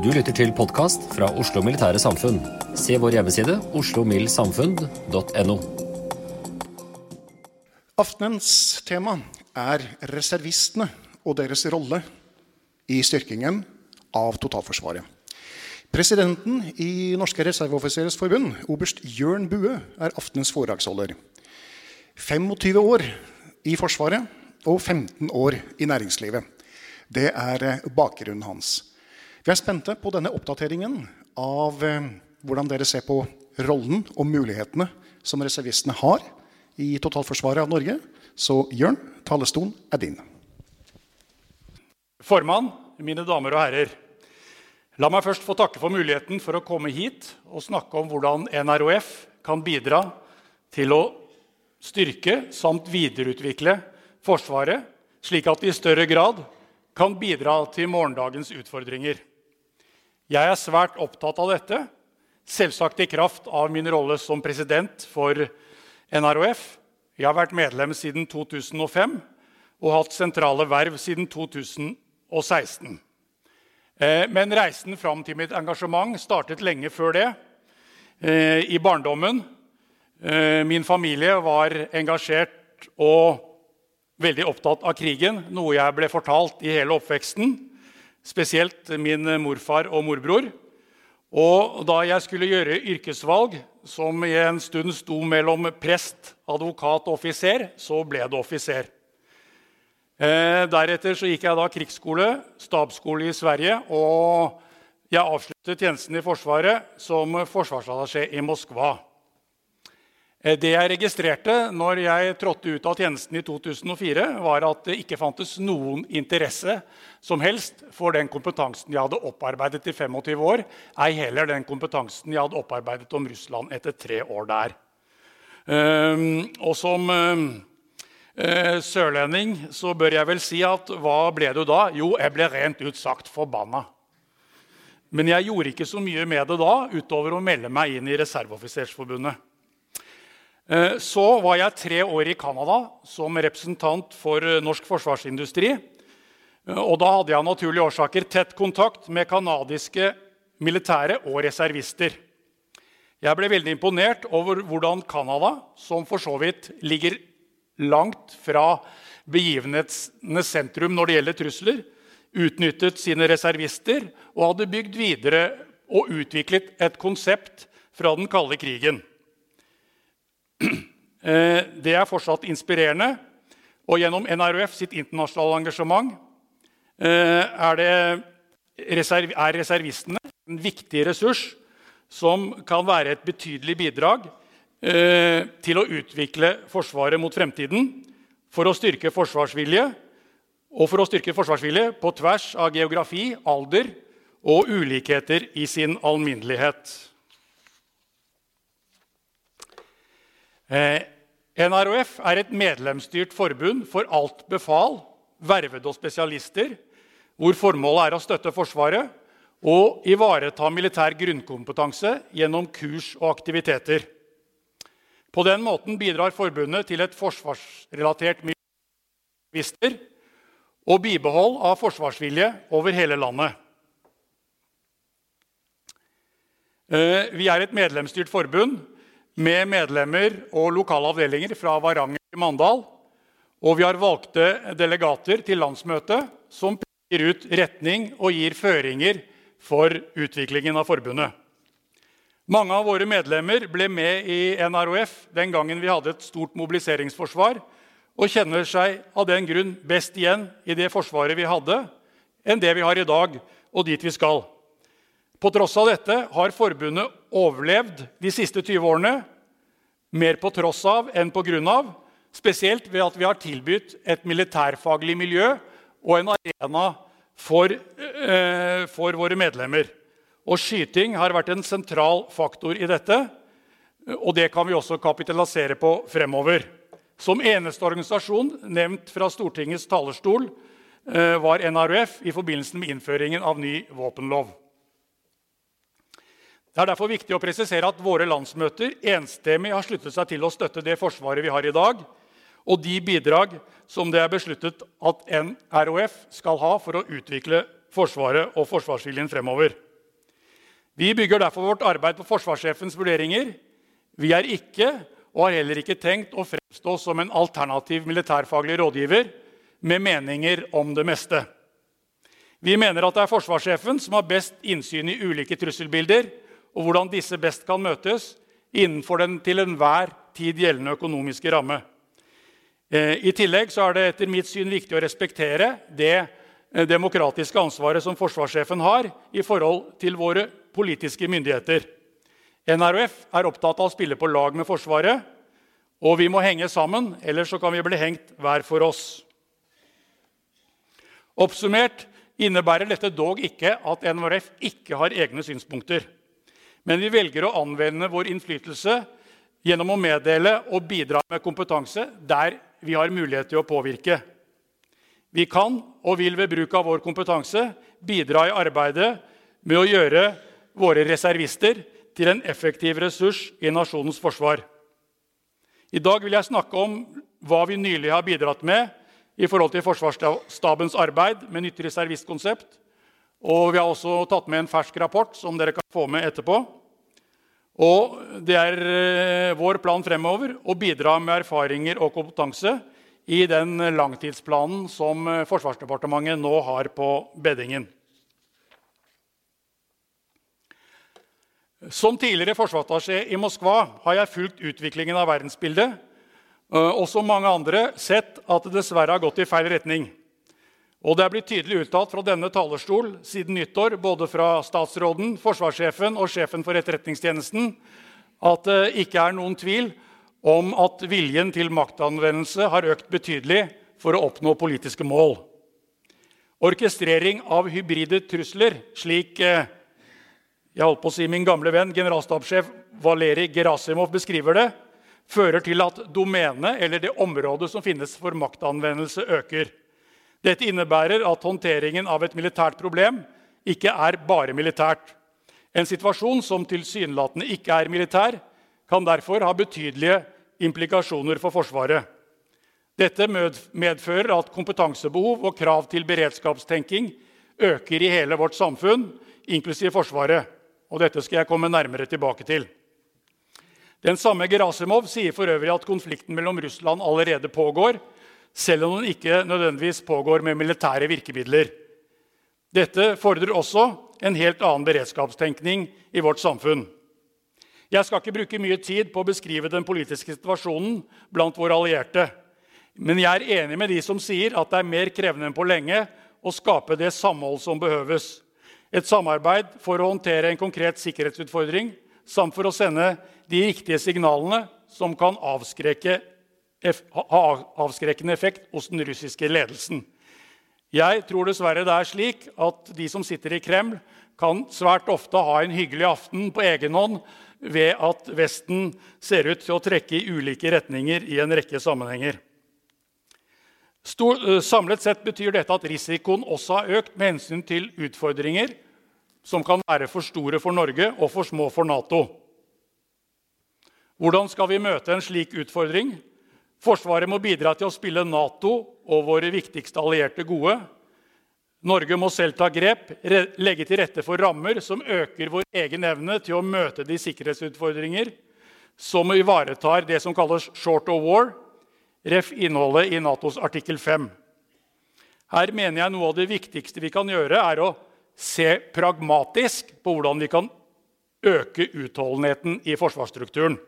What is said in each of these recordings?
Du lytter til podkast fra Oslo Militære Samfunn. Se vår hjemmeside oslomildsamfunn.no. Aftenens tema er reservistene og deres rolle i styrkingen av totalforsvaret. Presidenten i Norske reserveoffiserers forbund, oberst Jørn Bue, er aftenens foredragsholder. 25 år i Forsvaret og 15 år i næringslivet. Det er bakgrunnen hans. Vi er spente på denne oppdateringen av eh, hvordan dere ser på rollen og mulighetene som reservistene har i totalforsvaret av Norge. Så Jørn, talerstolen er din. Formann, mine damer og herrer. La meg først få takke for muligheten for å komme hit og snakke om hvordan NROF kan bidra til å styrke samt videreutvikle Forsvaret, slik at det i større grad kan bidra til morgendagens utfordringer. Jeg er svært opptatt av dette, selvsagt i kraft av min rolle som president for NROF. Jeg har vært medlem siden 2005 og hatt sentrale verv siden 2016. Eh, men reisen fram til mitt engasjement startet lenge før det, eh, i barndommen. Eh, min familie var engasjert og veldig opptatt av krigen, noe jeg ble fortalt i hele oppveksten. Spesielt min morfar og morbror. Og da jeg skulle gjøre yrkesvalg, som i en stund sto mellom prest, advokat og offiser, så ble det offiser. Eh, deretter så gikk jeg da krigsskole, stabsskole i Sverige, og jeg avsluttet tjenesten i Forsvaret som forsvarsattaché i Moskva. Eh, det jeg registrerte når jeg trådte ut av tjenesten i 2004, var at det ikke fantes noen interesse som helst for den kompetansen jeg hadde opparbeidet i 25 år, ei heller den kompetansen jeg hadde opparbeidet om Russland etter tre år der. Um, og som um, eh, sørlending så bør jeg vel si at hva ble du da? Jo, jeg ble rent ut sagt forbanna. Men jeg gjorde ikke så mye med det da, utover å melde meg inn i Reserveoffisersforbundet. Eh, så var jeg tre år i Canada som representant for eh, norsk forsvarsindustri. Eh, og da hadde jeg naturlige årsaker tett kontakt med canadiske militære og reservister. Jeg ble veldig imponert over hvordan Canada, som for så vidt ligger langt fra begivenhetenes sentrum når det gjelder trusler, utnyttet sine reservister og hadde bygd videre og utviklet et konsept fra den kalde krigen. Eh, det er fortsatt inspirerende. Og gjennom NRUF sitt internasjonale engasjement eh, er, det, er reservistene en viktig ressurs som kan være et betydelig bidrag Eh, til å utvikle Forsvaret mot fremtiden for å styrke forsvarsvilje og for å styrke forsvarsvilje på tvers av geografi, alder og ulikheter i sin alminnelighet. Eh, NROF er et medlemsstyrt forbund for alt befal, vervede og spesialister, hvor formålet er å støtte Forsvaret og ivareta militær grunnkompetanse gjennom kurs og aktiviteter. På den måten bidrar forbundet til et forsvarsrelatert miljø og bibehold av forsvarsvilje over hele landet. Eh, vi er et medlemsstyrt forbund med medlemmer og lokale avdelinger fra Varanger til Mandal. Og vi har valgte delegater til landsmøtet som peker ut retning og gir føringer for utviklingen av forbundet. Mange av våre medlemmer ble med i NROF den gangen vi hadde et stort mobiliseringsforsvar, og kjenner seg av den grunn best igjen i det forsvaret vi hadde, enn det vi har i dag, og dit vi skal. På tross av dette har forbundet overlevd de siste 20 årene, mer på tross av enn på grunn av, spesielt ved at vi har tilbudt et militærfaglig miljø og en arena for, eh, for våre medlemmer. Og skyting har vært en sentral faktor i dette. Og det kan vi også kapitalisere på fremover. Som eneste organisasjon nevnt fra Stortingets talerstol eh, var NRF i forbindelse med innføringen av ny våpenlov. Det er derfor viktig å presisere at våre landsmøter enstemmig har sluttet seg til å støtte det forsvaret vi har i dag, og de bidrag som det er besluttet at NROF skal ha for å utvikle Forsvaret og forsvarsviljen fremover. Vi bygger derfor vårt arbeid på forsvarssjefens vurderinger. Vi er ikke og har heller ikke tenkt å fremstå som en alternativ militærfaglig rådgiver med meninger om det meste. Vi mener at det er forsvarssjefen som har best innsyn i ulike trusselbilder, og hvordan disse best kan møtes innenfor den til enhver tid gjeldende økonomiske ramme. Eh, I tillegg er det etter mitt syn viktig å respektere det eh, demokratiske ansvaret som forsvarssjefen har i forhold til våre politiske myndigheter. NRF er opptatt av å spille på lag med Forsvaret, og vi må henge sammen, ellers kan vi bli hengt hver for oss. Oppsummert innebærer dette dog ikke at NRF ikke har egne synspunkter. Men vi velger å anvende vår innflytelse gjennom å meddele og bidra med kompetanse der vi har mulighet til å påvirke. Vi kan og vil ved bruk av vår kompetanse bidra i arbeidet med å gjøre våre reservister til en effektiv ressurs i nasjonens forsvar. I dag vil jeg snakke om hva vi nylig har bidratt med i forhold til Forsvarsstabens arbeid med nytt reservistkonsept. Og vi har også tatt med en fersk rapport som dere kan få med etterpå. Og det er eh, vår plan fremover å bidra med erfaringer og kompetanse i den langtidsplanen som eh, Forsvarsdepartementet nå har på beddingen. Som tidligere forsvarsattaché i Moskva har jeg fulgt utviklingen av verdensbildet eh, og som mange andre sett at det dessverre har gått i feil retning. Og Det er blitt tydelig uttalt fra denne talerstol siden nyttår både fra statsråden, forsvarssjefen og sjefen for Etterretningstjenesten at det ikke er noen tvil om at viljen til maktanvendelse har økt betydelig for å oppnå politiske mål. Orkestrering av hybride trusler, slik eh, jeg holdt på å si min gamle venn, generalstabssjef Valerij Gerasimov beskriver det, fører til at domenet, eller det området som finnes for maktanvendelse, øker. Dette innebærer at håndteringen av et militært problem ikke er bare militært. En situasjon som tilsynelatende ikke er militær, kan derfor ha betydelige implikasjoner for Forsvaret. Dette medfører at kompetansebehov og krav til beredskapstenking øker i hele vårt samfunn, inklusiv Forsvaret og dette skal jeg komme nærmere tilbake til. Den samme Gerasimov sier for øvrig at konflikten mellom Russland allerede pågår, selv om den ikke nødvendigvis pågår med militære virkemidler. Dette fordrer også en helt annen beredskapstenkning i vårt samfunn. Jeg skal ikke bruke mye tid på å beskrive den politiske situasjonen blant våre allierte. Men jeg er enig med de som sier at det er mer krevende enn på lenge å skape det samhold som behøves et samarbeid for å håndtere en konkret sikkerhetsutfordring samt for å sende de riktige signalene som kan avskrekke, ha avskrekkende effekt hos den russiske ledelsen. Jeg tror dessverre det er slik at de som sitter i Kreml, kan svært ofte ha en hyggelig aften på egen hånd ved at Vesten ser ut til å trekke i ulike retninger i en rekke sammenhenger. Stor, eh, samlet sett betyr dette at risikoen også har økt med hensyn til utfordringer som kan være for store for Norge og for små for Nato. Hvordan skal vi møte en slik utfordring? Forsvaret må bidra til å spille Nato og våre viktigste allierte gode. Norge må selv ta grep, legge til rette for rammer som øker vår egen evne til å møte de sikkerhetsutfordringer som ivaretar det som kalles short of war, ref. innholdet i Natos artikkel 5. Her mener jeg noe av det viktigste vi kan gjøre, er å se pragmatisk på hvordan vi kan øke utholdenheten i forsvarsstrukturen.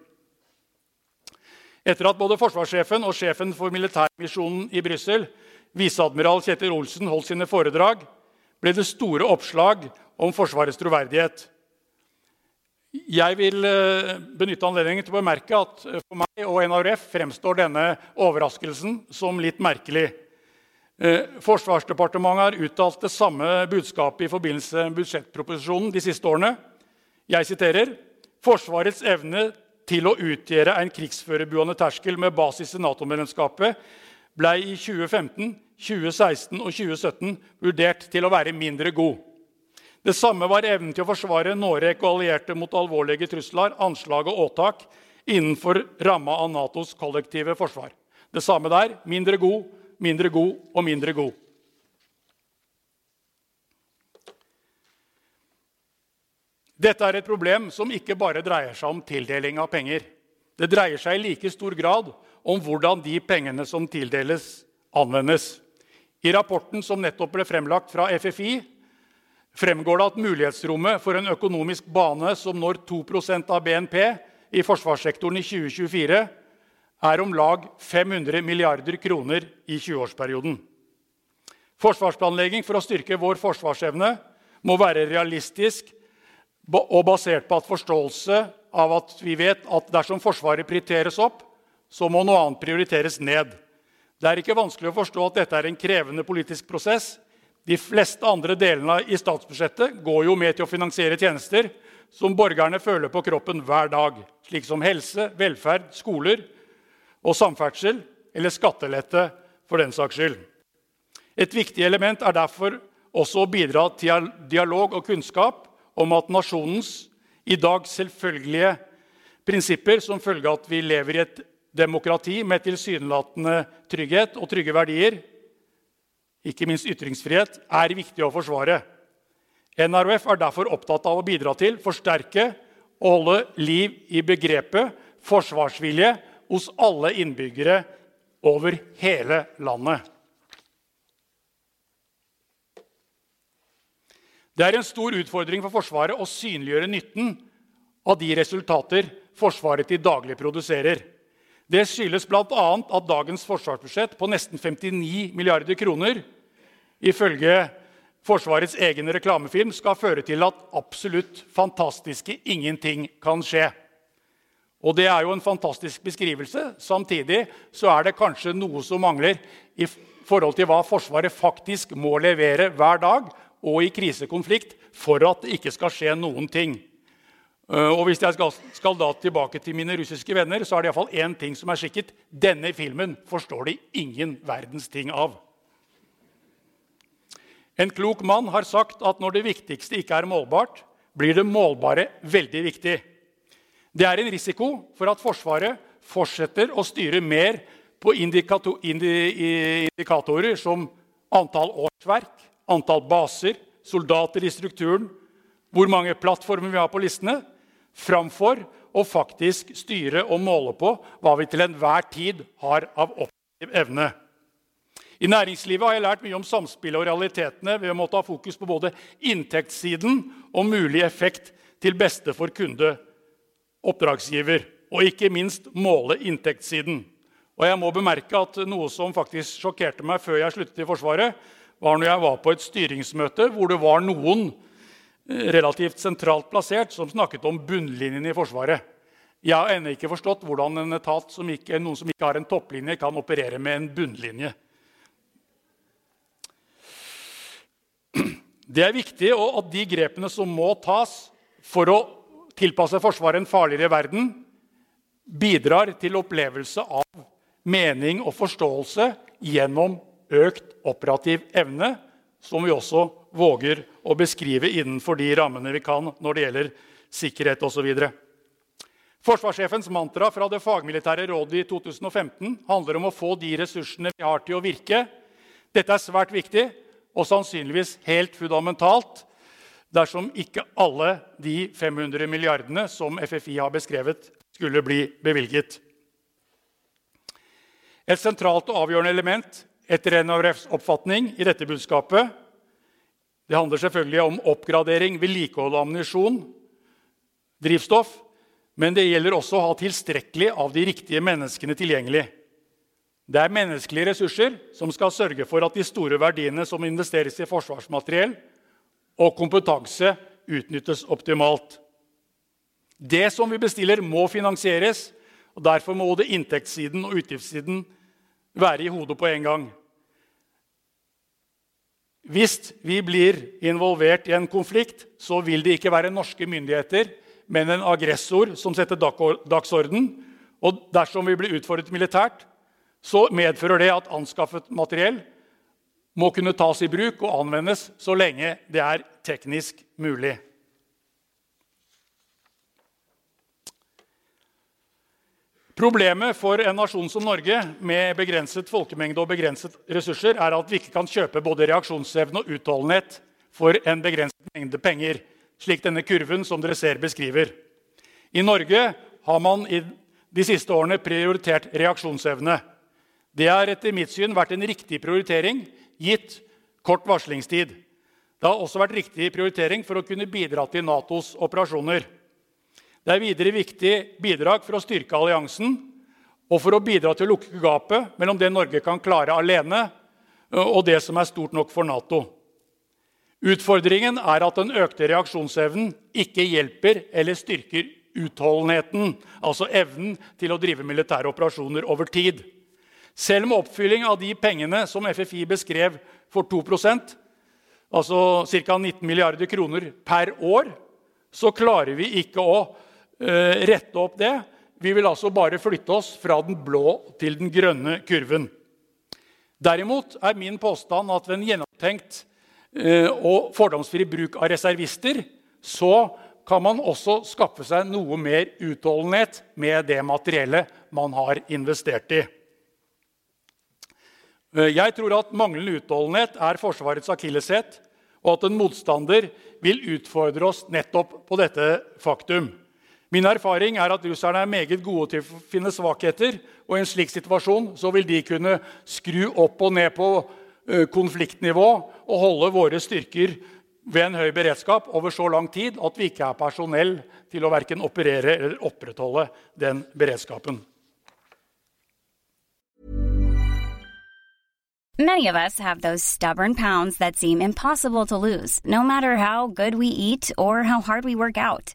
Etter at både forsvarssjefen og sjefen for militærmisjonen i Brussel, viseadmiral Kjetil Olsen, holdt sine foredrag, ble det store oppslag om Forsvarets troverdighet. Jeg vil eh, benytte anledningen til å bemerke at eh, for meg og NRF fremstår denne overraskelsen som litt merkelig. Eh, Forsvarsdepartementet har uttalt det samme budskapet i forbindelse med budsjettproposisjonen de siste årene. Jeg siterer Forsvarets evne til å utgjøre en krigsførerbuende terskel med basis i Nato-medlemskapet ble i 2015, 2016 og 2017 vurdert til å være mindre god. Det samme var evnen til å forsvare Norge og allierte mot alvorlige trusler, anslag og åtak innenfor ramma av Natos kollektive forsvar. Det samme der mindre god, mindre god og mindre god. Dette er et problem som ikke bare dreier seg om tildeling av penger. Det dreier seg i like stor grad om hvordan de pengene som tildeles, anvendes. I rapporten som nettopp ble fremlagt fra FFI, fremgår det at mulighetsrommet for en økonomisk bane som når 2% av BNP i forsvarssektoren i 2024, er om lag 500 milliarder kroner i 20-årsperioden. Forsvarsplanlegging for å styrke vår forsvarsevne må være realistisk og basert på at forståelse av at vi vet at dersom Forsvaret prioriteres opp, så må noe annet prioriteres ned. Det er ikke vanskelig å forstå at dette er en krevende politisk prosess. De fleste andre delene i statsbudsjettet går jo med til å finansiere tjenester som borgerne føler på kroppen hver dag, slik som helse, velferd, skoler og samferdsel, eller skattelette for den saks skyld. Et viktig element er derfor også å bidra til dialog og kunnskap om at nasjonens i dag selvfølgelige prinsipper som følge av at vi lever i et demokrati med tilsynelatende trygghet og trygge verdier, ikke minst ytringsfrihet, er viktig å forsvare. NRF er derfor opptatt av å bidra til, forsterke og holde liv i begrepet forsvarsvilje hos alle innbyggere over hele landet. Det er en stor utfordring for Forsvaret å synliggjøre nytten av de resultater Forsvaret til daglig produserer. Det skyldes bl.a. at dagens forsvarsbudsjett på nesten 59 milliarder kroner ifølge Forsvarets egen reklamefilm skal føre til at absolutt fantastiske ingenting kan skje. Og Det er jo en fantastisk beskrivelse. Samtidig så er det kanskje noe som mangler i forhold til hva Forsvaret faktisk må levere hver dag, og i krisekonflikt for at det ikke skal skje noen ting. Eh, og Hvis jeg skal, skal da tilbake til mine russiske venner, så er det iallfall én ting som er sikkert. Denne filmen forstår de ingen verdens ting av. En klok mann har sagt at når det viktigste ikke er målbart, blir det målbare veldig viktig. Det er en risiko for at Forsvaret fortsetter å styre mer på indikatorer som antall årsverk, antall baser, soldater i strukturen, hvor mange plattformer vi har på listene, framfor å faktisk styre og måle på hva vi til enhver tid har av operativ evne. I næringslivet har jeg lært mye om samspillet og realitetene ved å måtte ha fokus på både inntektssiden og mulig effekt til beste for kunde, oppdragsgiver, og ikke minst måle inntektssiden. Og jeg må bemerke at Noe som faktisk sjokkerte meg før jeg sluttet i Forsvaret, var når jeg var på et styringsmøte hvor det var noen eh, relativt sentralt plassert som snakket om bunnlinjen i Forsvaret. Jeg har ennå ikke forstått hvordan en etat som ikke, noen som ikke har en topplinje, kan operere med en bunnlinje. Det er viktig at de grepene som må tas for å tilpasse Forsvaret en farligere verden, bidrar til opplevelse av mening og forståelse gjennom økt operativ evne, som vi også våger å beskrive innenfor de rammene vi kan når det gjelder sikkerhet osv. Forsvarssjefens mantra fra det fagmilitære rådet i 2015 handler om å få de ressursene vi har, til å virke. Dette er svært viktig og sannsynligvis helt fundamentalt dersom ikke alle de 500 milliardene som FFI har beskrevet, skulle bli bevilget. Et sentralt og avgjørende element etter NRFs oppfatning i dette budskapet det handler selvfølgelig om oppgradering, vedlikehold av ammunisjon, drivstoff. Men det gjelder også å ha tilstrekkelig av de riktige menneskene tilgjengelig. Det er menneskelige ressurser som skal sørge for at de store verdiene som investeres i forsvarsmateriell og kompetanse, utnyttes optimalt. Det som vi bestiller, må finansieres. og Derfor må både inntektssiden og utgiftssiden være i hodet på en gang. Hvis vi blir involvert i en konflikt, så vil det ikke være norske myndigheter, men en aggressor som setter dagsorden. Og dersom vi blir utfordret militært, så medfører det at anskaffet materiell må kunne tas i bruk og anvendes så lenge det er teknisk mulig. Problemet for en nasjon som Norge med begrenset folkemengde og begrenset ressurser er at vi ikke kan kjøpe både reaksjonsevne og utholdenhet for en begrenset mengde penger, slik denne kurven som dere ser beskriver. I Norge har man i de siste årene prioritert reaksjonsevne. Det har etter mitt syn vært en riktig prioritering, gitt kort varslingstid. Det har også vært riktig prioritering for å kunne bidra til Natos operasjoner. Det er videre viktig bidrag for å styrke alliansen og for å bidra til å lukke gapet mellom det Norge kan klare alene, og det som er stort nok for Nato. Utfordringen er at den økte reaksjonsevnen ikke hjelper eller styrker utholdenheten, altså evnen til å drive militære operasjoner over tid. Selv med oppfylling av de pengene som FFI beskrev for 2% altså ca. 19 milliarder kroner per år, så klarer vi ikke å rette opp det. Vi vil altså bare flytte oss fra den blå til den grønne kurven. Derimot er min påstand at ved en gjennomtenkt uh, og fordomsfri bruk av reservister så kan man også skaffe seg noe mer utholdenhet med det materiellet man har investert i. Eh, jeg tror at manglende utholdenhet er Forsvarets akilleshæl, og at en motstander vil utfordre oss nettopp på dette faktum. Min erfaring er at russerne er meget gode til å finne svakheter. og I en slik situasjon så vil de kunne skru opp og ned på eh, konfliktnivå og holde våre styrker ved en høy beredskap over så lang tid at vi ikke er personell til å verken operere eller opprettholde den beredskapen. Many of us have those stubborn pounds that seem impossible to lose, no matter how good we eat or how hard we work out.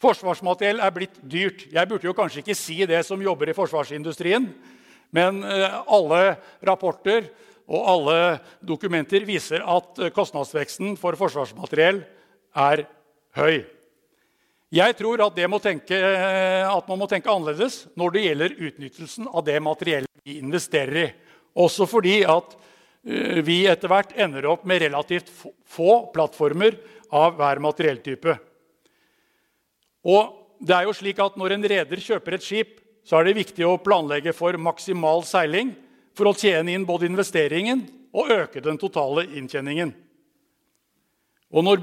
Forsvarsmateriell er blitt dyrt. Jeg burde jo kanskje ikke si det som jobber i forsvarsindustrien, men eh, alle rapporter og alle dokumenter viser at eh, kostnadsveksten for forsvarsmateriell er høy. Jeg tror at, må tenke, eh, at, man må tenke annerledes når det gjelder utnyttelsen av det materiellet vi investerer i. Også fordi at vi etter hvert ender opp med relativt få plattformer av hver materielltype. Og det er jo slik at Når en reder kjøper et skip, så er det viktig å planlegge for maksimal seiling for å tjene inn både investeringen og øke den totale inntjeningen. Og Når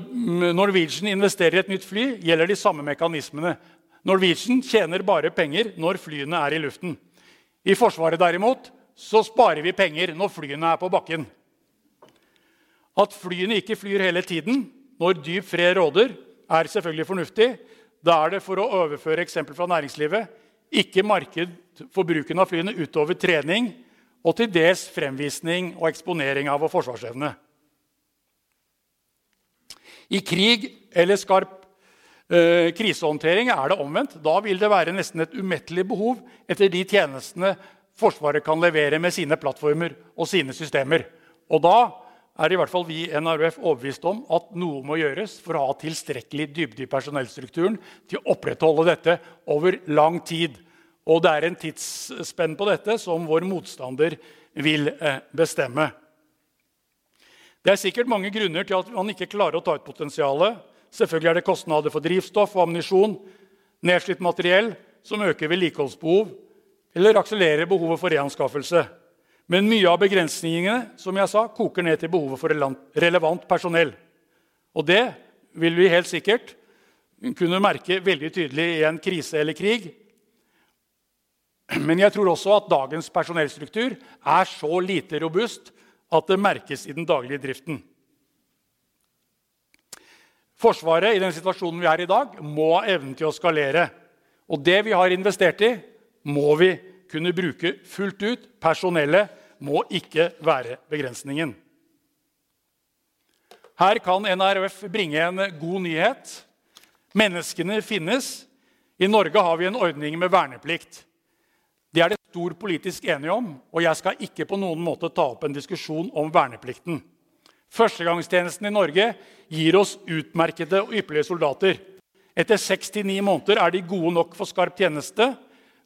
Norwegian investerer i et nytt fly, gjelder de samme mekanismene. Norwegian tjener bare penger når flyene er i luften. I Forsvaret derimot så sparer vi penger når flyene er på bakken. At flyene ikke flyr hele tiden når dyp fred råder, er selvfølgelig fornuftig. Da er det, for å overføre eksempel fra næringslivet, ikke marked for bruken av flyene utover trening og til dels fremvisning og eksponering av vår forsvarsevne. I krig eller skarp eh, krisehåndtering er det omvendt. Da vil det være nesten et umettelig behov etter de tjenestene Forsvaret kan levere med sine plattformer og sine systemer. Og da er i hvert fall vi i NRF overbevist om at noe må gjøres for å ha tilstrekkelig dybde i personellstrukturen til å opprettholde dette over lang tid. Og det er en tidsspenn på dette som vår motstander vil eh, bestemme. Det er sikkert mange grunner til at man ikke klarer å ta ut potensialet. Selvfølgelig er det kostnader for drivstoff og ammunisjon, nedslitt materiell som øker vedlikeholdsbehov eller akselererer behovet for reanskaffelse. Men mye av begrensningene som jeg sa, koker ned til behovet for relevant personell. Og det vil vi helt sikkert kunne merke veldig tydelig i en krise eller krig. Men jeg tror også at dagens personellstruktur er så lite robust at det merkes i den daglige driften. Forsvaret i den situasjonen vi er i dag, må ha evnen til å skalere. Og det vi har investert i, må vi kunne bruke fullt ut. Personellet må ikke være begrensningen. Her kan NRF bringe en god nyhet. Menneskene finnes. I Norge har vi en ordning med verneplikt. Det er det stor politisk enige om, og jeg skal ikke på noen måte ta opp en diskusjon om verneplikten. Førstegangstjenesten i Norge gir oss utmerkede og ypperlige soldater. Etter 6-9 måneder er de gode nok for skarp tjeneste.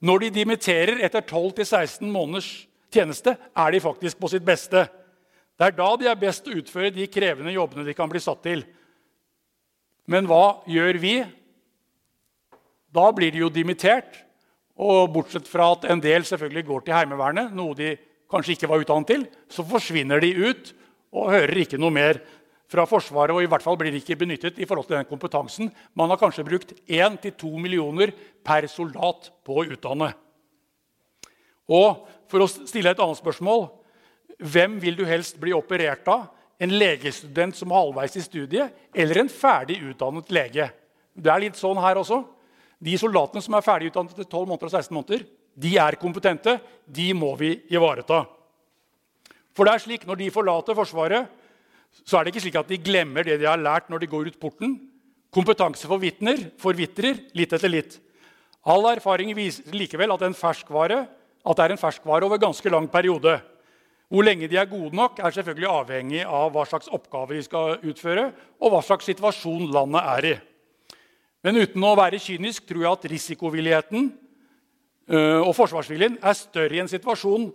Når de dimitterer etter 12-16 måneders tjeneste, er de faktisk på sitt beste. Det er da de er best til å utføre de krevende jobbene de kan bli satt til. Men hva gjør vi? Da blir de jo dimittert. Og bortsett fra at en del selvfølgelig går til Heimevernet, noe de kanskje ikke var utdannet til, så forsvinner de ut og hører ikke noe mer fra Forsvaret. Og i hvert fall blir de ikke benyttet i forhold til den kompetansen. Man har kanskje brukt 1-2 millioner per soldat på å utdanne. Og for å stille et annet spørsmål hvem vil du helst bli operert av? En legestudent som er halvveis i studiet, eller en ferdig utdannet lege? Det er litt sånn her også. De soldatene som er ferdig utdannet etter 12 måneder og 16 måneder, de er kompetente. De må vi ivareta. For det er slik, Når de forlater Forsvaret, så er det ikke slik at de glemmer det de har lært når de går ut porten. Kompetanse forvitner, forvitrer litt etter litt. All erfaring viser likevel at, ferskvare, at det er en ferskvare over ganske lang periode. Hvor lenge de er gode nok, er selvfølgelig avhengig av hva slags oppgaver de skal utføre, og hva slags situasjon landet er i. Men uten å være kynisk tror jeg at risikovilligheten øh, og forsvarsviljen er større i en situasjon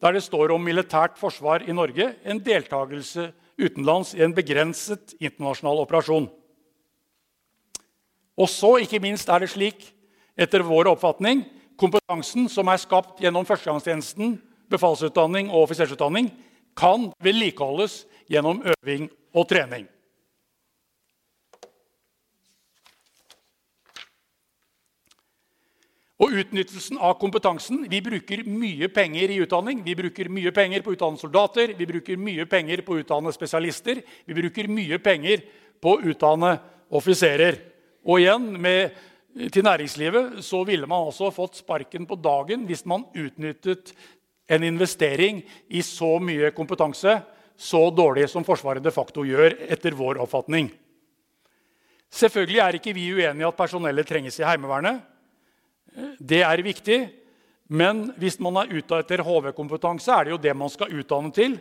der det står om militært forsvar i Norge enn deltakelse utenlands i en begrenset internasjonal operasjon. Og så, ikke minst, er det slik, etter vår oppfatning, kompetansen som er skapt gjennom førstegangstjenesten, befalsutdanning og offisersutdanning, kan vedlikeholdes gjennom øving og trening. Og utnyttelsen av kompetansen. Vi bruker mye penger i utdanning. Vi bruker mye penger på å utdanne soldater, vi bruker mye penger på å utdanne spesialister. Vi bruker mye penger på å utdanne offiserer. Og igjen, med, til næringslivet så ville man også fått sparken på dagen hvis man utnyttet en investering i så mye kompetanse så dårlig som Forsvaret de facto gjør, etter vår oppfatning. Selvfølgelig er ikke vi uenige i at personellet trenges i Heimevernet. Det er viktig. Men hvis man er ute etter HV-kompetanse, er det jo det man skal utdanne til.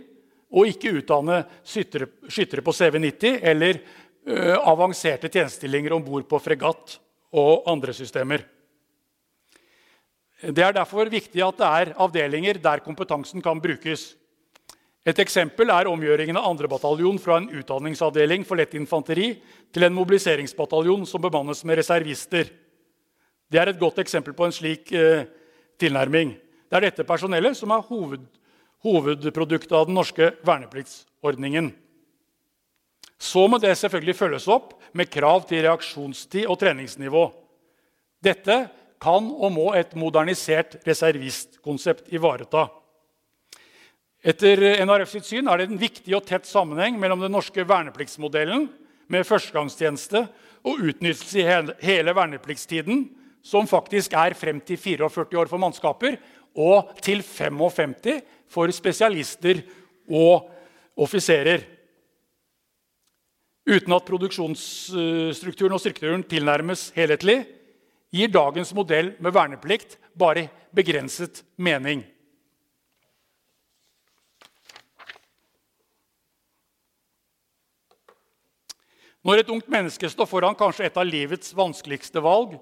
Og ikke utdanne skyttere på CV90 eller ø, avanserte tjenestestillinger om bord på fregatt og andre systemer. Det er derfor viktig at det er avdelinger der kompetansen kan brukes. Et eksempel er omgjøringen av 2. bataljon fra en utdanningsavdeling for lett infanteri til en mobiliseringsbataljon som bemannes med reservister. Det er et godt eksempel på en slik eh, tilnærming. Det er dette personellet som er hoved, hovedproduktet av den norske vernepliktsordningen. Så må det selvfølgelig følges opp med krav til reaksjonstid og treningsnivå. Dette kan og må et modernisert reservistkonsept ivareta. Etter NRF sitt syn er det en viktig og tett sammenheng mellom den norske vernepliktsmodellen med førstegangstjeneste og utnyttelse i hele vernepliktstiden, som faktisk er frem til 44 år for mannskaper og til 55 for spesialister og offiserer. Uten at produksjonsstrukturen og strukturen tilnærmes helhetlig, gir dagens modell med verneplikt bare begrenset mening. Når et ungt menneske står foran kanskje et av livets vanskeligste valg,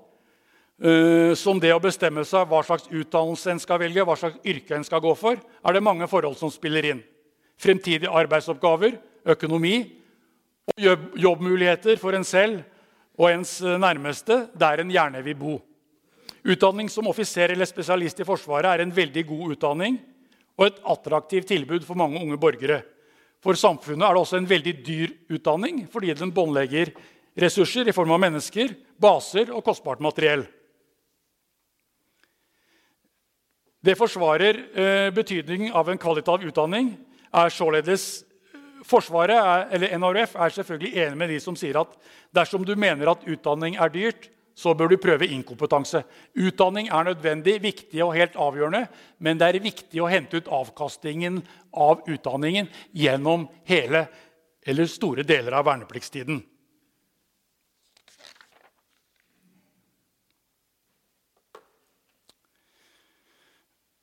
som det å bestemme seg hva slags utdannelse en skal velge, hva slags yrke en skal gå for, er det mange forhold som spiller inn. Fremtidige arbeidsoppgaver, økonomi og jobbmuligheter for en selv og ens nærmeste der en gjerne vil bo. Utdanning som offiser eller spesialist i Forsvaret er en veldig god utdanning og et attraktivt tilbud for mange unge borgere. For samfunnet er det også en veldig dyr utdanning fordi den båndlegger ressurser i form av mennesker, baser og kostbart materiell. Det forsvarer eh, betydningen av en kvalitativ utdanning. er således Forsvaret, er, eller NRF, er selvfølgelig enig med de som sier at dersom du mener at utdanning er dyrt, så bør du prøve inkompetanse. Utdanning er nødvendig, viktig og helt avgjørende, men det er viktig å hente ut avkastningen av utdanningen gjennom hele eller store deler av vernepliktstiden.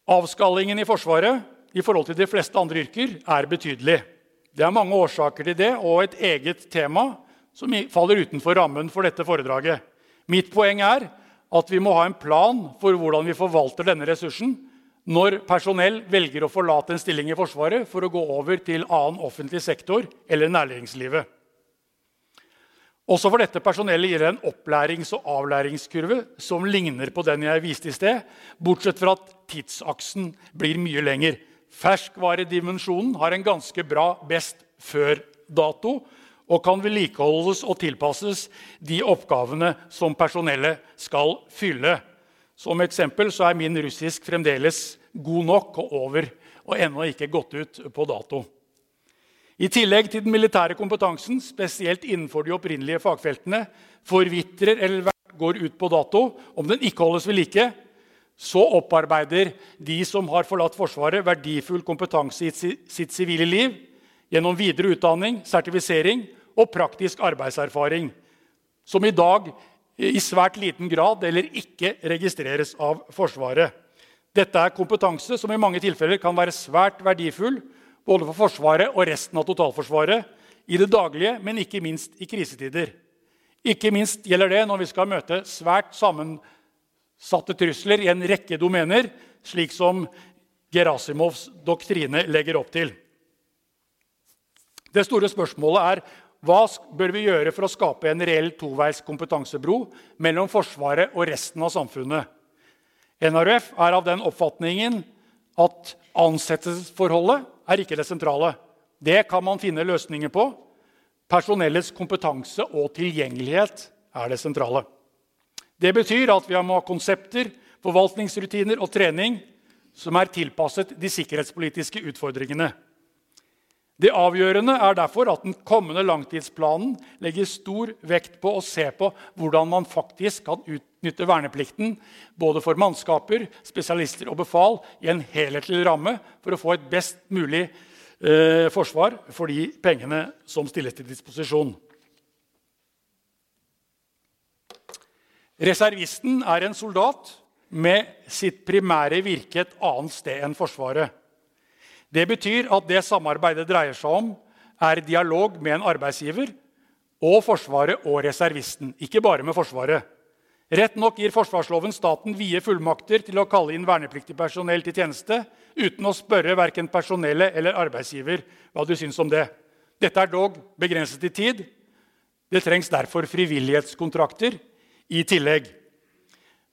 Avskallingen i Forsvaret i forhold til de fleste andre yrker er betydelig. Det er mange årsaker til det og et eget tema som faller utenfor rammen for dette foredraget. Mitt poeng er at vi må ha en plan for hvordan vi forvalter denne ressursen når personell velger å forlate en stilling i Forsvaret for å gå over til annen offentlig sektor eller nærlingslivet. Også for dette personellet gir det en opplærings- og avlæringskurve som ligner på den jeg viste i sted, bortsett fra at tidsaksen blir mye lenger. Ferskvaredimensjonen har en ganske bra best før-dato, og kan vedlikeholdes og tilpasses de oppgavene som personellet skal fylle. Som eksempel så er min russisk fremdeles god nok og over og ennå ikke gått ut på dato. I tillegg til den militære kompetansen, spesielt innenfor de opprinnelige fagfeltene, forvitrer eller går ut på dato om den ikke holdes ved like, så opparbeider de som har forlatt Forsvaret, verdifull kompetanse i sitt sivile liv gjennom videre utdanning, sertifisering og praktisk arbeidserfaring, som i dag i svært liten grad eller ikke registreres av Forsvaret. Dette er kompetanse som i mange tilfeller kan være svært verdifull både for Forsvaret og resten av totalforsvaret i det daglige, men ikke minst i krisetider. Ikke minst gjelder det når vi skal møte svært sammensatte trusler i en rekke domener, slik som Gerasimovs doktrine legger opp til. Det store spørsmålet er hva bør vi gjøre for å skape en reell toveis kompetansebro mellom Forsvaret og resten av samfunnet. NRF er av den oppfatningen at ansettelsesforholdet er ikke det sentrale. Det kan man finne løsninger på. Personellets kompetanse og tilgjengelighet er det sentrale. Det betyr at vi må ha konsepter, forvaltningsrutiner og trening som er tilpasset de sikkerhetspolitiske utfordringene. Det avgjørende er derfor at den kommende langtidsplanen legger stor vekt på å se på hvordan man faktisk kan utnytte verneplikten både for mannskaper, spesialister og befal i en helhetlig ramme for å få et best mulig eh, forsvar for de pengene som stilles til disposisjon. Reservisten er en soldat med sitt primære virke et annet sted enn Forsvaret. Det betyr at det samarbeidet dreier seg om, er dialog med en arbeidsgiver og Forsvaret og reservisten. Ikke bare med Forsvaret. Rett nok gir forsvarsloven staten vide fullmakter til å kalle inn vernepliktig personell til tjeneste uten å spørre verken personellet eller arbeidsgiver hva du syns om det. Dette er dog begrenset i tid. Det trengs derfor frivillighetskontrakter i tillegg.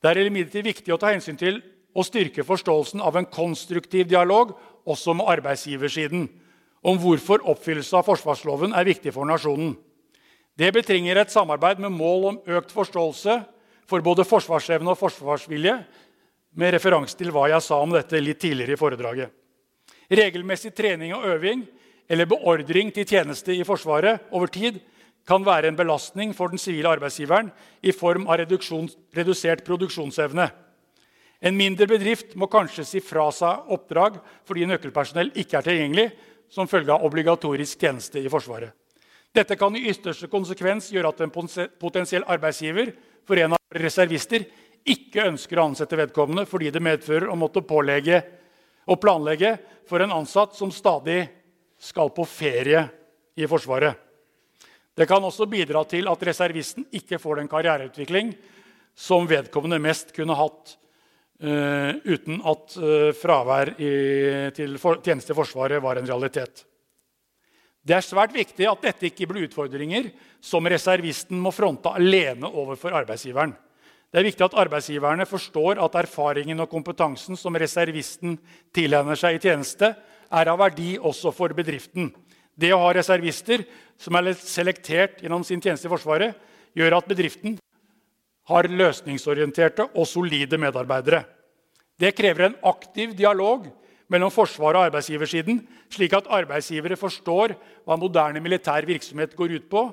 Det er imidlertid viktig å ta hensyn til å styrke forståelsen av en konstruktiv dialog også med arbeidsgiversiden, om hvorfor oppfyllelse av forsvarsloven er viktig for nasjonen. Det betringer et samarbeid med mål om økt forståelse for både forsvarsevne og forsvarsvilje, med referanse til hva jeg sa om dette litt tidligere i foredraget. Regelmessig trening og øving eller beordring til tjeneste i Forsvaret over tid kan være en belastning for den sivile arbeidsgiveren i form av redusert produksjonsevne. En mindre bedrift må kanskje si fra seg oppdrag fordi nøkkelpersonell ikke er tilgjengelig som følge av obligatorisk tjeneste i Forsvaret. Dette kan i ytterste konsekvens gjøre at en potensiell arbeidsgiver for en av reservister ikke ønsker å ansette vedkommende fordi det medfører å måtte pålegge og planlegge for en ansatt som stadig skal på ferie i Forsvaret. Det kan også bidra til at reservisten ikke får den karriereutvikling som vedkommende mest kunne hatt uten at uh, fravær i, til for, tjeneste i Forsvaret var en realitet. Det er svært viktig at dette ikke blir utfordringer som reservisten må fronte alene overfor arbeidsgiveren. Det er viktig at arbeidsgiverne forstår at erfaringen og kompetansen som reservisten tilegner seg i tjeneste, er av verdi også for bedriften. Det å ha reservister som er selektert gjennom sin tjeneste i Forsvaret, gjør at bedriften har løsningsorienterte og solide medarbeidere. Det krever en aktiv dialog mellom Forsvaret og arbeidsgiversiden, slik at arbeidsgivere forstår hva moderne militær virksomhet går ut på,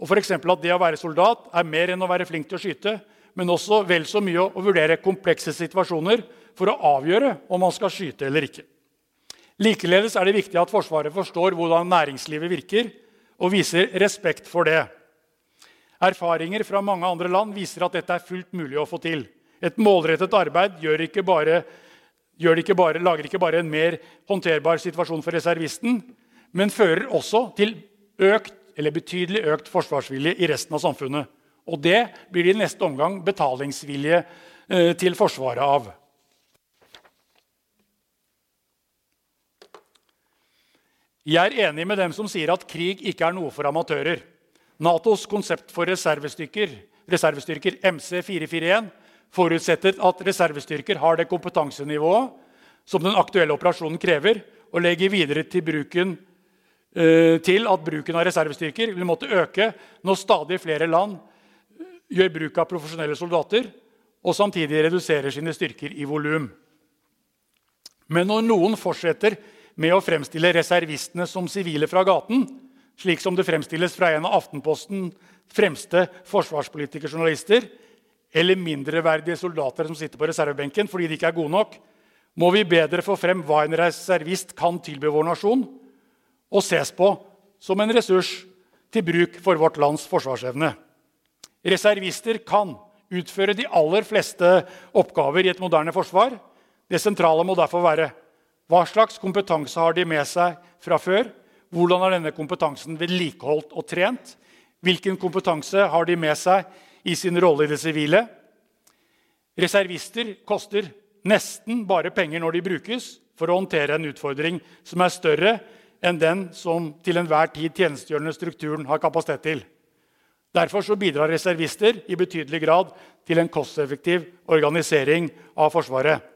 og f.eks. at det å være soldat er mer enn å være flink til å skyte, men også vel så mye å vurdere komplekse situasjoner for å avgjøre om man skal skyte eller ikke. Likeledes er det viktig at Forsvaret forstår hvordan næringslivet virker, og viser respekt for det. Erfaringer fra mange andre land viser at dette er fullt mulig å få til. Et målrettet arbeid gjør ikke bare ikke bare, lager ikke bare en mer håndterbar situasjon for reservisten, men fører også til økt, betydelig økt forsvarsvilje i resten av samfunnet. Og det blir det i neste omgang betalingsvilje eh, til Forsvaret av. Jeg er enig med dem som sier at krig ikke er noe for amatører. Natos konsept for reservestyrker, reservestyrker MC441 forutsetter at reservestyrker har det kompetansenivået som den aktuelle operasjonen krever, og legger videre til, bruken, uh, til at bruken av reservestyrker vil måtte øke når stadig flere land eh, gjør bruk av profesjonelle soldater og samtidig reduserer sine styrker i volum. Men når noen fortsetter med å fremstille reservistene som sivile fra gaten, slik som det fremstilles fra en av Aftenpostens fremste forsvarspolitikerjournalister, eller mindreverdige soldater som sitter på reservebenken fordi de ikke er gode nok, må vi bedre få frem hva en reservist kan tilby vår nasjon, og ses på som en ressurs til bruk for vårt lands forsvarsevne. Reservister kan utføre de aller fleste oppgaver i et moderne forsvar. Det sentrale må derfor være hva slags kompetanse har de med seg fra før? Hvordan er denne kompetansen vedlikeholdt og trent? Hvilken kompetanse har de med seg i sin rolle i det sivile. Reservister koster nesten bare penger når de brukes, for å håndtere en utfordring som er større enn den som til enhver tid tjenestegjørende strukturen har kapasitet til. Derfor bidrar reservister i betydelig grad til en kosteffektiv organisering av Forsvaret.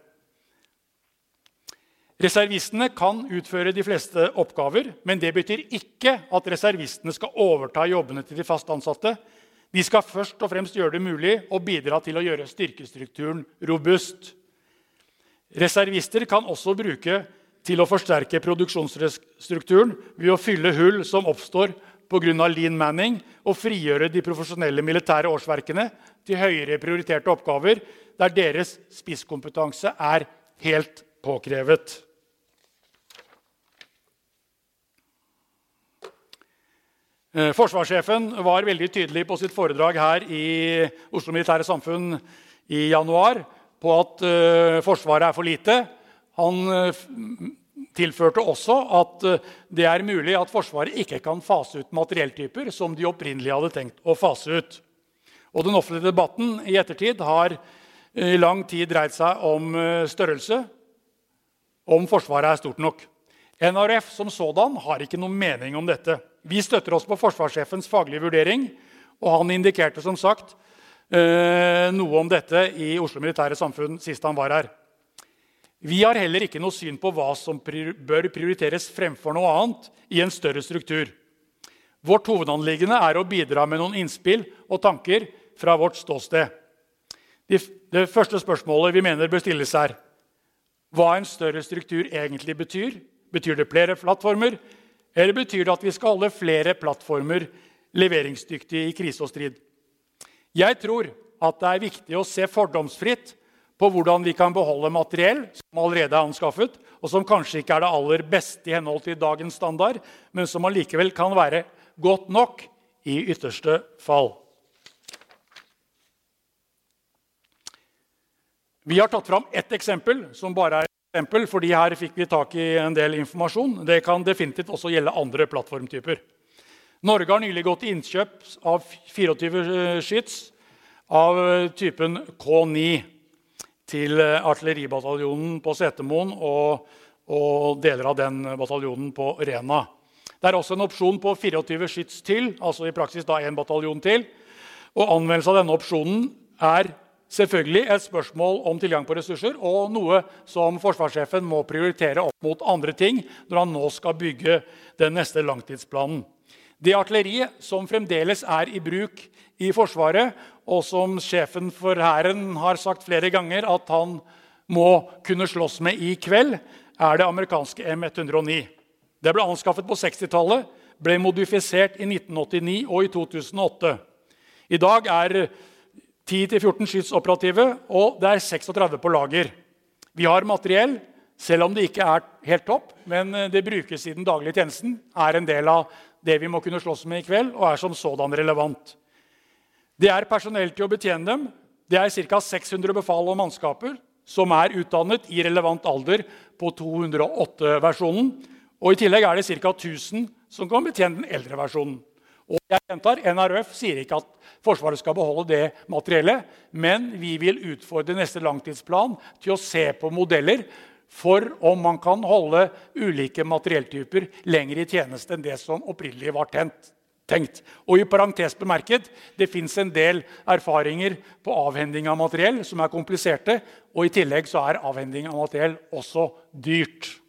Reservistene kan utføre de fleste oppgaver, men det betyr ikke at reservistene skal overta jobbene til de fast ansatte. De skal først og fremst gjøre det mulig å bidra til å gjøre styrkestrukturen robust. Reservister kan også bruke til å forsterke produksjonsstrukturen ved å fylle hull som oppstår pga. lean manning, og frigjøre de profesjonelle militære årsverkene til høyere prioriterte oppgaver der deres spisskompetanse er helt påkrevet. Eh, forsvarssjefen var veldig tydelig på sitt foredrag her i Oslo Militære Samfunn i januar på at uh, Forsvaret er for lite. Han uh, tilførte også at det er mulig at Forsvaret ikke kan fase ut materielltyper som de opprinnelig hadde tenkt å fase ut. Og Den offentlige debatten i ettertid har i lang tid dreid seg om størrelse, om Forsvaret er stort nok. NRF som sådan har ikke noen mening om dette. Vi støtter oss på forsvarssjefens faglige vurdering, og han indikerte som sagt eh, noe om dette i Oslo Militære Samfunn sist han var her. Vi har heller ikke noe syn på hva som bør prioriteres fremfor noe annet i en større struktur. Vårt hovedanliggende er å bidra med noen innspill og tanker fra vårt ståsted. Det første spørsmålet vi mener bør stilles, er hva en større struktur egentlig betyr. Betyr det flere plattformer, eller betyr det at vi skal holde flere plattformer leveringsdyktige i krise og strid? Jeg tror at det er viktig å se fordomsfritt på hvordan vi kan beholde materiell som allerede er anskaffet, og som kanskje ikke er det aller beste i henhold til dagens standard, men som allikevel kan være godt nok i ytterste fall. Vi har tatt fram ett eksempel, som bare er et eksempel, fordi her fikk vi tak i en del informasjon. Det kan definitivt også gjelde andre plattformtyper. Norge har nylig gått til innkjøp av 24 skyts av typen K9 til artilleribataljonen på Setermoen og, og, deler av den bataljonen på Rena. Det er også en opsjon på 24 skyts til, altså i praksis da en bataljon til. Og Anvendelse av denne opsjonen er selvfølgelig et spørsmål om tilgang på ressurser og noe som forsvarssjefen må prioritere opp mot andre ting når han nå skal bygge den neste langtidsplanen. Det artilleriet som fremdeles er i bruk i Forsvaret, og som sjefen for Hæren har sagt flere ganger at han må kunne slåss med i kveld, er det amerikanske M109. Det ble anskaffet på 60-tallet, ble modifisert i 1989 og i 2008. I dag er 10-14 skyts operative, og det er 36 på lager. Vi har materiell, selv om det ikke er helt topp, men eh, det brukes i den daglige tjenesten. Er en del av det vi må kunne slåss med i kveld, og er som sådan relevant. Det er personell til å betjene dem. Det er ca. 600 befal og mannskaper som er utdannet i relevant alder på 208-versjonen. Og I tillegg er det ca. 1000 som kan betjene den eldre versjonen. Og jeg gjentar, NRF sier ikke at Forsvaret skal beholde det materiellet, men vi vil utfordre neste langtidsplan til å se på modeller for om man kan holde ulike materielltyper lenger i tjeneste enn det som opprinnelig var tenkt. Og i parentes bemerket, Det fins en del erfaringer på avhending av materiell som er kompliserte. Og i tillegg så er avhending av materiell også dyrt.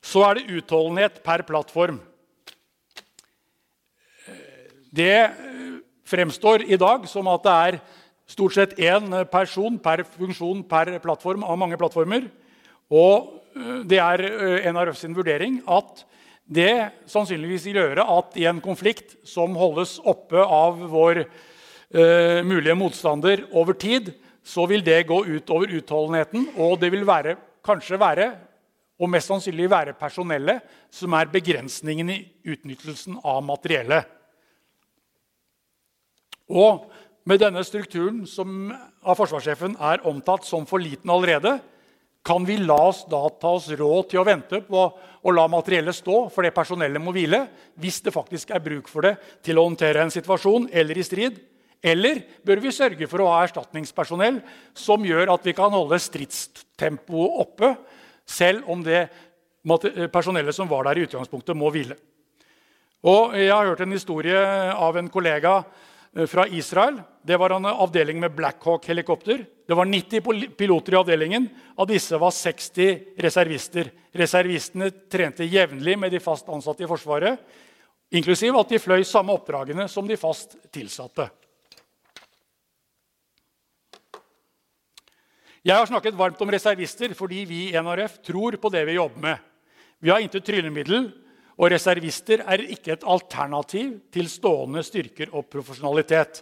Så er det utholdenhet per plattform. Det eh, fremstår i dag som at det er stort sett én person per funksjon per plattform av mange plattformer. Og eh, det er eh, NRF sin vurdering at det sannsynligvis vil gjøre at i en konflikt som holdes oppe av vår uh, mulige motstander over tid, så vil det gå ut over utholdenheten, og det vil være, kanskje være og mest sannsynlig være personellet som er begrensningen i utnyttelsen av materiellet. Og med denne strukturen som av forsvarssjefen er omtalt som for liten allerede, kan vi la oss da ta oss råd til å vente på å la materiellet stå fordi personellet må hvile, hvis det faktisk er bruk for det til å håndtere en situasjon eller i strid? Eller bør vi sørge for å ha erstatningspersonell som gjør at vi kan holde stridstempoet oppe selv om det personellet som var der, i utgangspunktet må hvile. Og Jeg har hørt en historie av en kollega eh, fra Israel. Det var en avdeling med Blackhawk-helikopter. Det var 90 piloter i avdelingen. Av disse var 60 reservister. Reservistene trente jevnlig med de fast ansatte i Forsvaret, inklusiv at de fløy samme oppdragene som de fast tilsatte. Jeg har snakket varmt om reservister fordi vi i NRF tror på det vi jobber med. Vi har intet tryllemiddel, og reservister er ikke et alternativ til stående styrker og profesjonalitet.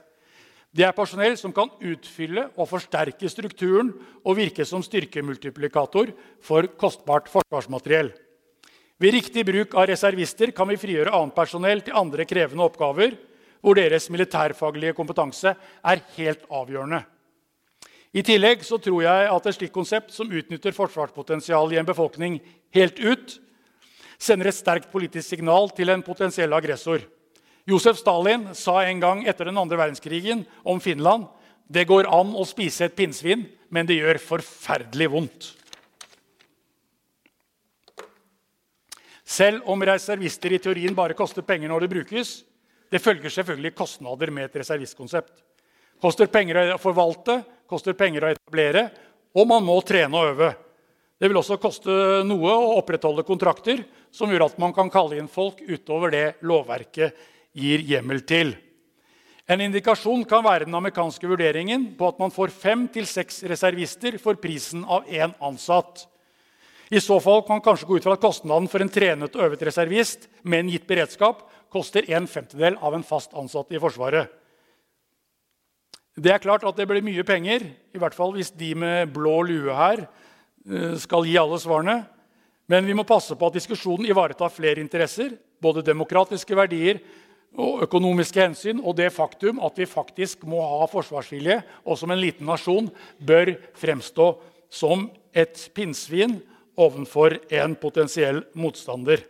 Det er personell som kan utfylle og forsterke strukturen og virke som styrkemultiplikator for kostbart forsvarsmateriell. Ved riktig bruk av reservister kan vi frigjøre annet personell til andre krevende oppgaver, hvor deres militærfaglige kompetanse er helt avgjørende. I tillegg så tror jeg at et slikt konsept som utnytter forsvarspotensialet i en befolkning helt ut, sender et sterkt politisk signal til en potensiell aggressor. Josef Stalin sa en gang etter den andre verdenskrigen om Finland det går an å spise et pinnsvin, men det gjør forferdelig vondt. Selv om reservister i teorien bare koster penger når det brukes, det følger selvfølgelig kostnader med et reservistkonsept. Koster penger å forvalte, koster penger å etablere, og man må trene og øve. Det vil også koste noe å opprettholde kontrakter som gjør at man kan kalle inn folk utover det lovverket gir hjemmel til. En indikasjon kan være den amerikanske vurderingen på at man får fem til seks reservister for prisen av én ansatt. I så fall kan man kanskje gå ut fra at kostnaden for en trenet og øvet reservist med en gitt beredskap koster en femtedel av en fast ansatt i Forsvaret. Det er klart at det blir mye penger, i hvert fall hvis de med blå lue her eh, skal gi alle svarene. Men vi må passe på at diskusjonen ivaretar flere interesser, både demokratiske verdier og økonomiske hensyn, og det faktum at vi faktisk må ha forsvarsvilje, og som en liten nasjon bør fremstå som et pinnsvin overfor en potensiell motstander.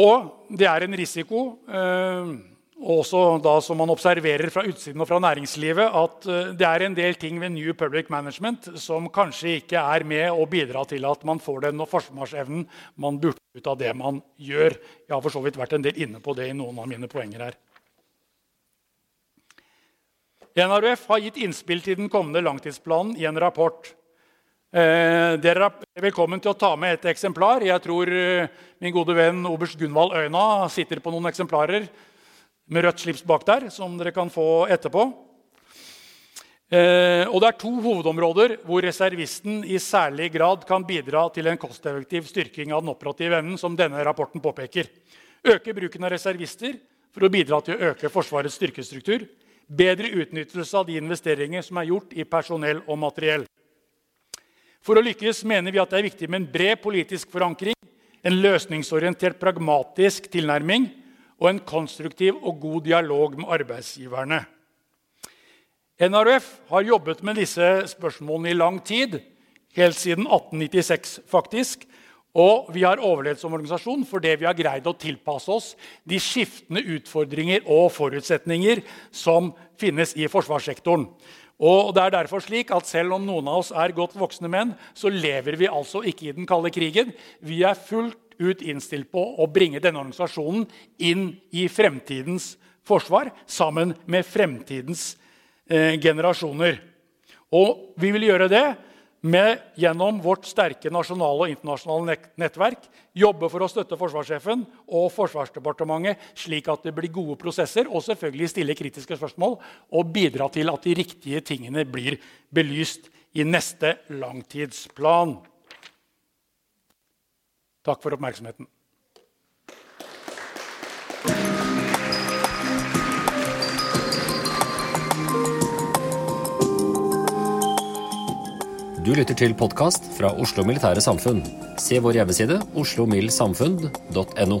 Og det er en risiko eh, også da som man observerer fra utsiden og fra næringslivet, at eh, det er en del ting ved New Public Management som kanskje ikke er med å bidra til at man får den forsvarsevnen man burde ut av det man gjør. Jeg har for så vidt vært en del inne på det i noen av mine poenger her. NRF har gitt innspill til den kommende langtidsplanen i en rapport. Eh, dere er velkommen til å ta med et eksemplar. Jeg tror eh, min gode venn oberst Gunvald Øyna sitter på noen eksemplarer med rødt slips bak der, som dere kan få etterpå. Eh, og Det er to hovedområder hvor reservisten i særlig grad kan bidra til en kosteffektiv styrking av den operative evnen, som denne rapporten påpeker. Øke bruken av reservister for å bidra til å øke Forsvarets styrkestruktur. Bedre utnyttelse av de investeringer som er gjort i personell og materiell. For å lykkes mener vi at det er viktig med en bred politisk forankring, en løsningsorientert, pragmatisk tilnærming og en konstruktiv og god dialog med arbeidsgiverne. NRF har jobbet med disse spørsmålene i lang tid, helt siden 1896 faktisk. Og vi har overlevd som organisasjon fordi vi har greid å tilpasse oss de skiftende utfordringer og forutsetninger som finnes i forsvarssektoren. Og det er derfor slik at Selv om noen av oss er godt voksne menn, så lever vi altså ikke i den kalde krigen. Vi er fullt ut innstilt på å bringe denne organisasjonen inn i fremtidens forsvar sammen med fremtidens eh, generasjoner. Og vi vil gjøre det med, gjennom vårt sterke nasjonale og internasjonale nettverk jobbe for å støtte forsvarssjefen og Forsvarsdepartementet slik at det blir gode prosesser, og selvfølgelig stille kritiske spørsmål og bidra til at de riktige tingene blir belyst i neste langtidsplan. Takk for oppmerksomheten. Du lytter til podkast fra Oslo Militære Samfunn. Se vår hjemmeside oslomildsamfunn.no.